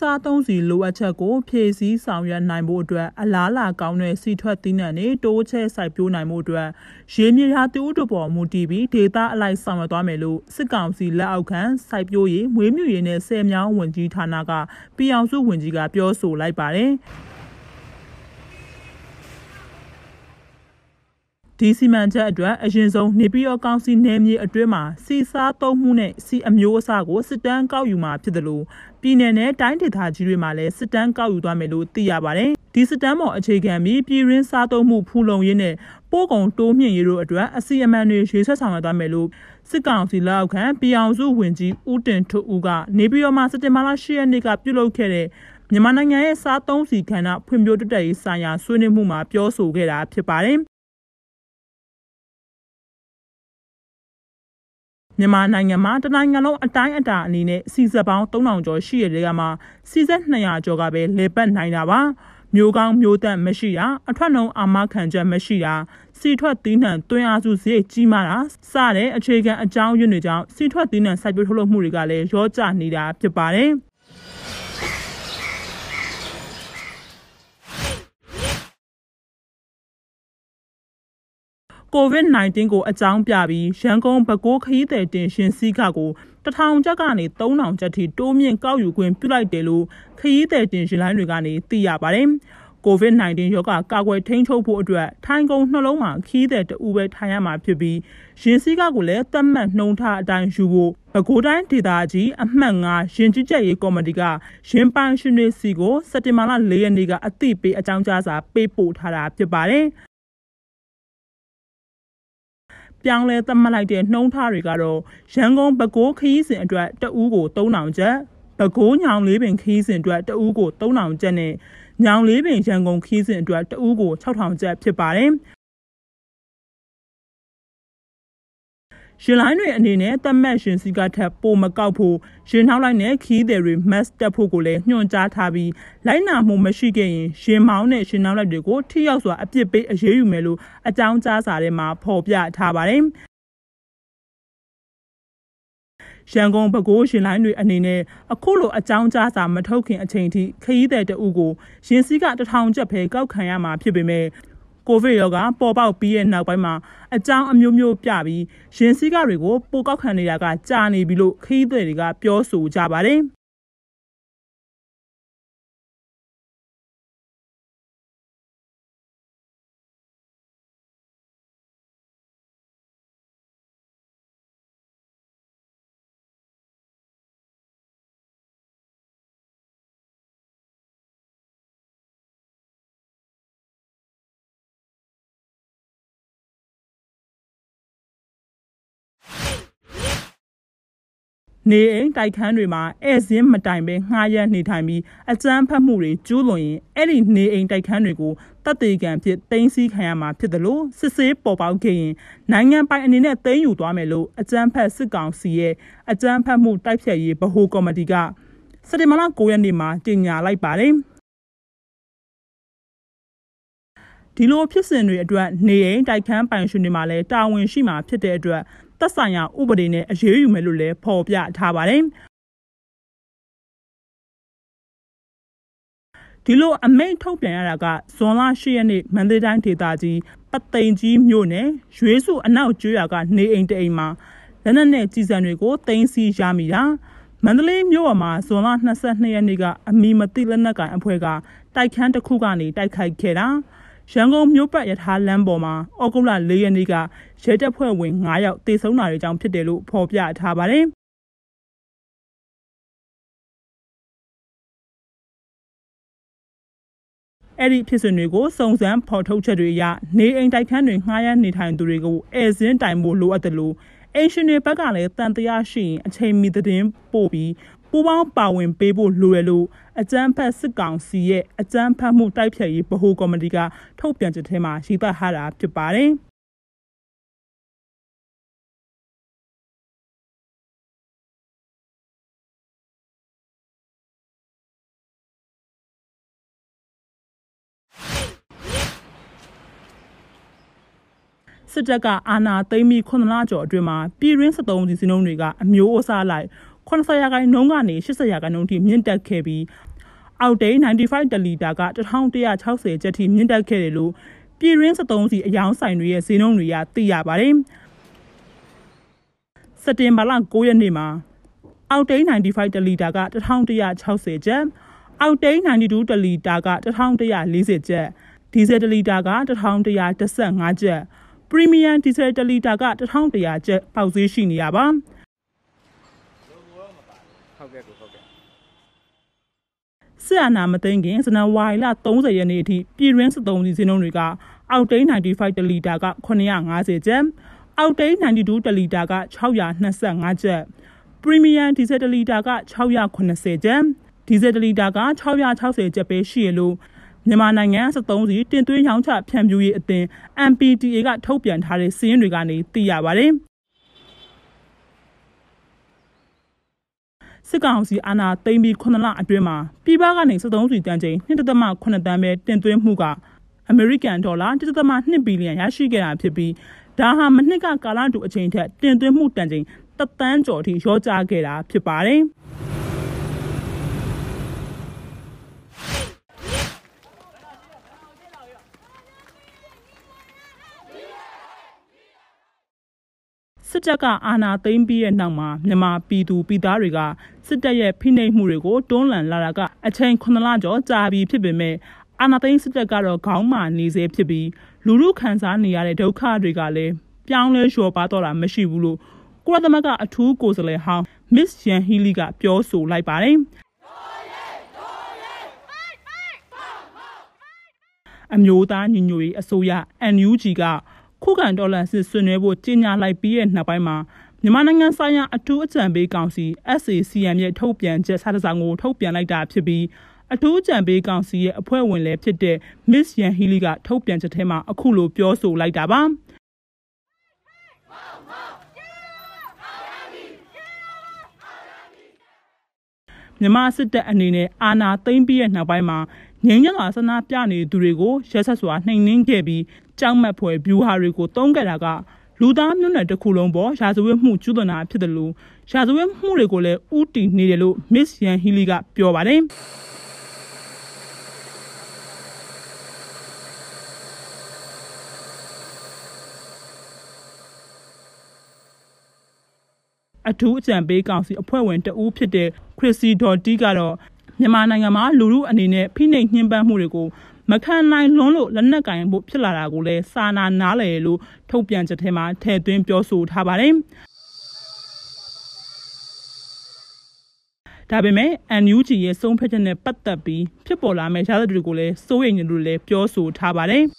စားသုံးစီလိုအပ်ချက်ကိုဖြည့်ဆည်းဆောင်ရွက်နိုင်ဖို့အတွက်အလားအလာကောင်းတဲ့စီထွက်သီးနှံတွေတိုးချဲ့စိုက်ပျိုးနိုင်မှုအတွက်ရေမြေဟာတူတူပေါ်မူတည်ပြီးဒေတာအလိုက်ဆောင်ရွက်သွားမယ်လို့စစ်ကောင်စီလက်အောက်ခံစိုက်ပျိုးရေးမွေးမြူရေးနဲ့ဆယ်မြောင်းဝင်ကြီးဌာနကပြည်အောင်စုဝင်ကြီးကပြောဆိုလိုက်ပါတယ်။ ဒီစီမံချက်အတွက်အရင်ဆုံးနေပြည်တော်ကောင်စီနယ်မြေအတွင်းမှာစီစားသုံးမှုနဲ့စီအမျိုးအစားကိုစစ်တမ်းကောက်ယူမှာဖြစ်တယ်လို့ပြည်내နဲ့တိုင်းဒေသကြီးတွေမှာလည်းစစ်တမ်းကောက်ယူသွားမယ်လို့သိရပါတယ်။ဒီစစ်တမ်းပေါ်အခြေခံပြီးပြည်ရင်းစားသုံးမှုဖူလုံရေးနဲ့ပို့ကုန်တိုးမြင့်ရေးတို့အတွက်အစီအမံတွေရွေးဆက်ဆောင်ရွက်သွားမယ်လို့စစ်ကောင်စီလက်အောက်ခံပြည်အောင်စုဝင်ကြီးဦးတင်ထွတ်ဦးကနေပြည်တော်မှာစက်တင်ဘာလ10ရက်နေ့ကပြုလုပ်ခဲ့တဲ့မြန်မာနိုင်ငံရဲ့စားသုံးစီခန္ဓာဖွံ့ဖြိုးတိုးတက်ရေးဆိုင်ရာဆွေးနွေးမှုမှာပြောဆိုခဲ့တာဖြစ်ပါတယ်။ မြန်မာနိုင်ငံမှာတနိုင်ငံလုံးအတိုင်းအတာအနေနဲ့စီစက်ပေါင်း3000ကျော်ရှိရတဲ့ကမှာစီစက်200ကျော်ကပဲလေပတ်နိုင်တာပါမျိုးကောင်းမျိုးသက်မရှိတာအထွက်နှုံအာမခံချက်မရှိတာစီထွက်သီးနှံတွင်းအားစုဈေးကြီးမားတာစတဲ့အခြေခံအကြောင်းရင်းတွေကြောင့်စီထွက်သီးနှံစိုက်ပျိုးထုတ်လုပ်မှုတွေကလည်းရောကျနေတာဖြစ်ပါတယ်။ COVID-19 ကိုအကြောင်းပြပြီးရန်ကုန်ပဲခူးခရီးသည်တင်ရှင်စည်းကကိုတထောင်ကျပ်ကနေ3000ကျပ်ထိတိုးမြင့်ကောက်ယူခွင့်ပြုလိုက်တယ်လို့ခရီးသည်တင်ရှင်လိုင်းတွေကနေသိရပါတယ်။ COVID-19 ရောဂါကာကွယ်ထိန်းချုပ်ဖို့အတွက်ထိုင်ကုန်နှလုံးမှာခီးတဲ့တူပဲထိုင်ရမှာဖြစ်ပြီးရင်စည်းကကိုလည်းသတ်မှတ်နှုံထားအတိုင်းယူဖို့ပဲခူးတိုင်းဒေသကြီးအမှတ်9ရင်ကြီးကြက်ရေးကော်မတီကရင်ပိုင်ရှင်တွေစီကိုစက်တင်ဘာလ4ရက်နေ့ကအသိပေးအကြောင်းကြားစာပေးပို့ထားတာဖြစ်ပါတယ်။ ပြောင်းလဲသတ်မှတ်လိုက်တဲ့နှုံးထားတွေကတော့ရန်ကုန်ပဲခူးခရီးစဉ်အတွက်တဦးကို3000ကျပ်ပဲခူးညောင်လေးပင်ခရီးစဉ်အတွက်တဦးကို3000ကျပ်နဲ့ညောင်လေးပင်ရန်ကုန်ခရီးစဉ်အတွက်တဦးကို6000ကျပ်ဖြစ်ပါတယ် ရှင်လိုင်းတွေအနေနဲ့တတ်မှတ်ရှင်စီကထက်ပိုမကောက်ဖို့ရှင်နှောက်လိုက်နဲ့ခီးတယ်တွေ mask တက်ဖို့ကိုလည်းညွှန်ကြားထားပြီးလိုက်နာမှုမရှိခဲ့ရင်ရှင်မောင်းနဲ့ရှင်နှောက်လိုက်တွေကိုထိရောက်စွာအပြစ်ပေးအရေးယူမယ်လို့အကြောင်းကြားစာထဲမှာဖော်ပြထားပါတယ်ရန်ကုန်ပဲခူးရှင်လိုင်းတွေအနေနဲ့အခုလိုအကြောင်းကြားစာမထုတ်ခင်အချိန်ထိခရီးသည်တအုပ်ကိုရင်စည်းကတထောင်ကျပ်ပဲကောက်ခံရမှာဖြစ်ပေမဲ့ ကိုဗစ်ရောဂါပေါ်ပေါက်ပြီးတဲ့နောက်ပိုင်းမှာအကြောင်းအမျိုးမျိုးပြပြီးရင်စည်းကတွေကိုပိုကောက်ခံနေတာကကြာနေပြီလို့ခရီးသည်တွေကပြောဆိုကြပါတယ် နေအိမ်တိုက်ခန်းတွေမှာဧည့်စင်းမတိုင်ပဲငှားရမ်းနေထိုင်ပြီးအကြမ်းဖက်မှုတွေကျူးလွန်ရင်အဲ့ဒီနေအိမ်တိုက်ခန်းတွေကိုတပ်သေးကံဖြစ်တင်းစည်းခံရမှာဖြစ်တယ်လို့စစ်ဆေးပေါ်ပေါက်ခဲ့ရင်နိုင်ငံပိုင်အနေနဲ့သိမ်းယူသွားမယ်လို့အကြမ်းဖက်စစ်ကောင်စီရဲ့အကြမ်းဖက်မှုတိုက်ဖျက်ရေးဗဟိုကော်မတီကစက်တင်ဘာလ9ရက်နေ့မှာကြေညာလိုက်ပါတယ်ဒီလိုဖြစ်စဉ်တွေအတွက်နေအိမ်တိုက်ခန်းပိုင်ရှင်တွေမှာလည်းတာဝန်ရှိမှာဖြစ်တဲ့အတွက် သက်ဆိုင်ရာဥပဒေနဲ့အရေးယူမယ်လို့လည်းဖော်ပြထားပါတယ်ဒီလိုအမိန့်ထုတ်ပြန်ရတာကဇွန်လ10ရက်နေ့မန္တလေးတိုင်းဒေသကြီးပသိမ်ကြီးမြို့နယ်ရွေးစုအနောက်ကျွော်ကနေအိမ်တအိမ်မှာလက်နက်နဲ့ကြီးစံတွေကိုတင်စီရမိတာမန္တလေးမြို့ပေါ်မှာဇွန်လ22ရက်နေ့ကအမီမတိလက်နက်ကန်အဖွဲ့ကတိုက်ခန်းတစ်ခုကနေတိုက်ခိုက်ခဲ့တာ ရန်ကုန်မြို့ပတ်ရထားလမ်းပေါ်မှာဩဂုတ်လ၄ရက်နေ့ကရဲတပ်ဖွဲ့ဝင်9ယောက်တေဆုံးတာတွေကြောင့်ဖြစ်တယ်လို့ဖော်ပြထားပါတယ်။အဲ့ဒီဖြစ်စဉ်တွေကိုစုံစမ်းဖော်ထုတ်ချက်တွေအရနေအိမ်တိုက်ခန်းတွေငှားရမ်းနေထိုင်သူတွေကိုအဲစင်းတိုင်ဖို့လိုအပ်တယ်လို့အင်ရှင်တွေဘက်ကလည်းတန်တရားရှိရင်အချိန်မီသတင်းပို့ပြီး ပူးပေါင်းပါဝင်ပေးဖို့လိုရလို့အကြမ်းဖက်စစ်ကောင်စီရဲ့အကြမ်းဖက်မှုတိုက်ဖျက်ရေးဗဟိုကော်မတီကထုတ်ပြန်ချက်ထဲမှာရေးသားထားတာဖြစ်ပါတယ်။စစ်တပ်ကအာဏာသိမ်းပြီး9လကျော်အတွင်းမှာပြည်ရင်း73စီစင်းလုံးတွေကအမျိုးအစားလိုက် 80ရာခိုင်နှုန်းကနေ80ရာခိုင်နှုန်းထိမြင့်တက်ခဲ့ပြီးအောက်တိန်95တလီတာက1160ကျပ်ထိမြင့်တက်ခဲ့တယ်လို့ပြည်ရင်း73စီအယောင်ဆိုင်တွေရဲ့ဈေးနှုန်းတွေကသိရပါတယ်။စက်တင်ဘာလ9ရက်နေ့မှာအောက်တိန်95တလီတာက1160ကျပ်အောက်တိန်92တလီတာက1140ကျပ်ဒီဇယ်တလီတာက1115ကျပ်ပရီမီယံဒီဇယ်တလီတာက1100ကျပ်ပေါက်ဈေးရှိနေရပါ ဟုတ်ကဲ့ကိုဟုတ်ကဲ့စစ်အာဏာမသိမ်းခင်ဇန်နဝါရီလ30ရက်နေ့အထိပြည်ရင်း73စီစင်းလုံးတွေကအောက်တိန်95တလီတာက950ကျပ်အောက်တိန်92တလီတာက625ကျပ်ပရီမီယံဒီဇယ်တလီတာက680ကျပ်ဒီဇယ်တလီတာက660ကျပ်ပဲရှိရလို့မြန်မာနိုင်ငံ73စီတင်သွင်းရောင်းချဖြန့်ဖြူးရေးအသင်း MPTA ကထုတ်ပြန်ထားတဲ့စီးရင်တွေကနေသိရပါတယ် စစ်ကောင်စီအာဏာသိမ်းပြီး9လအတွင်းမှာပြည်ပကနေ73စီတန်ချိန်2.8တန်းပဲတင်သွင်းမှုကအမေရိကန်ဒေါ်လာ1.2ဘီလီယံရရှိခဲ့တာဖြစ်ပြီးဒါဟာမနှစ်ကကာလတူအချိန်ထက်တင်သွင်းမှုတန်ချိန်တသန်းကျော်ထိရောကျခဲ့တာဖြစ်ပါတယ်။ စစ်တပ်ကအာဏာသိမ်းပြီးတဲ့နောက်မှာမြန်မာပြည်သူပြည်သားတွေကစစ်တပ်ရဲ့ဖိနှိပ်မှုတွေကိုတွန်းလှန်လာတာကအချိန်9လကျော်ကြာပြီဖြစ်ပေမဲ့အာဏာသိမ်းစစ်တပ်ကတော့ခေါင်းမာနေစေဖြစ်ပြီးလူလူခံစားနေရတဲ့ဒုက္ခတွေကလည်းပြောင်းလဲလျှော်ပါတော့တာမရှိဘူးလို့ကုလသမဂ္ဂအထူးကိုယ်စားလှယ်ဟောင်းမစ်ယန်ဟီလီကပြောဆိုလိုက်ပါတယ်အမျိုးသားညီညွတ်ရေးအစိုးရ NUG က ခုခံတော်လှန်စစ်ဆွေးနွေးဖို့ကြေညာလိုက်ပြီးတဲ့နောက်ပိုင်းမှာမြန်မာနိုင်ငံဆိုင်ရာအထူးအကြံပေးကောင်စီ SACM ရဲ့ထုတ်ပြန်ချက်စာတစောင်ကိုထုတ်ပြန်လိုက်တာဖြစ်ပြီးအထူးအကြံပေးကောင်စီရဲ့အဖွဲ့ဝင်လည်းဖြစ်တဲ့ Miss Yan Healy ကထုတ်ပြန်ချက်ထဲမှာအခုလိုပြောဆိုလိုက်တာပါမြန်မာစစ်တပ်အနေနဲ့အာဏာသိမ်းပြီးတဲ့နောက်ပိုင်းမှာ ငြိမ်းချမ်းစွာဆန္ဒပြနေသူတွေကိုရက်ဆက်စွာနှိမ်နင်းခဲ့ပြီးကြောက်မက်ဖွယ်ဗျူဟာတွေကိုတုံးခဲ့တာကလူသားမျိုးနွယ်တစ်ခုလုံးပေါ်ရာဇဝတ်မှုကျူးလွန်တာဖြစ်တယ်လို့ရာဇဝတ်မှုတွေကိုလည်းဥတီနေတယ်လို့ Miss Yan Healy ကပြောပါတယ်အထူးအကြံပေးကောင်စီအဖွဲ့ဝင်တဦးဖြစ်တဲ့ခရစ်စီဒေါ်တီကတော့ မြန်မာနိုင်ငံမှာလူမှုအနေနဲ့ဖိနှိပ်ညှဉ်းပန်းမှုတွေကိုမခံနိုင်လွန်းလို့လက်နက်ကင်ဖို့ဖြစ်လာတာကိုလည်းစာနာနားလည်လို့ထုတ်ပြန်ချက်ထဲမှာထည့်သွင်းပြောဆိုထားပါတယ်ဒါပေမဲ့ NUG ရဲ့ဆုံးဖြတ်ချက်နဲ့ပတ်သက်ပြီးဖြစ်ပေါ်လာမယ့်ရလဒ်တွေကိုလည်းစိုးရိမ်နေလို့လည်းပြောဆိုထားပါတယ်။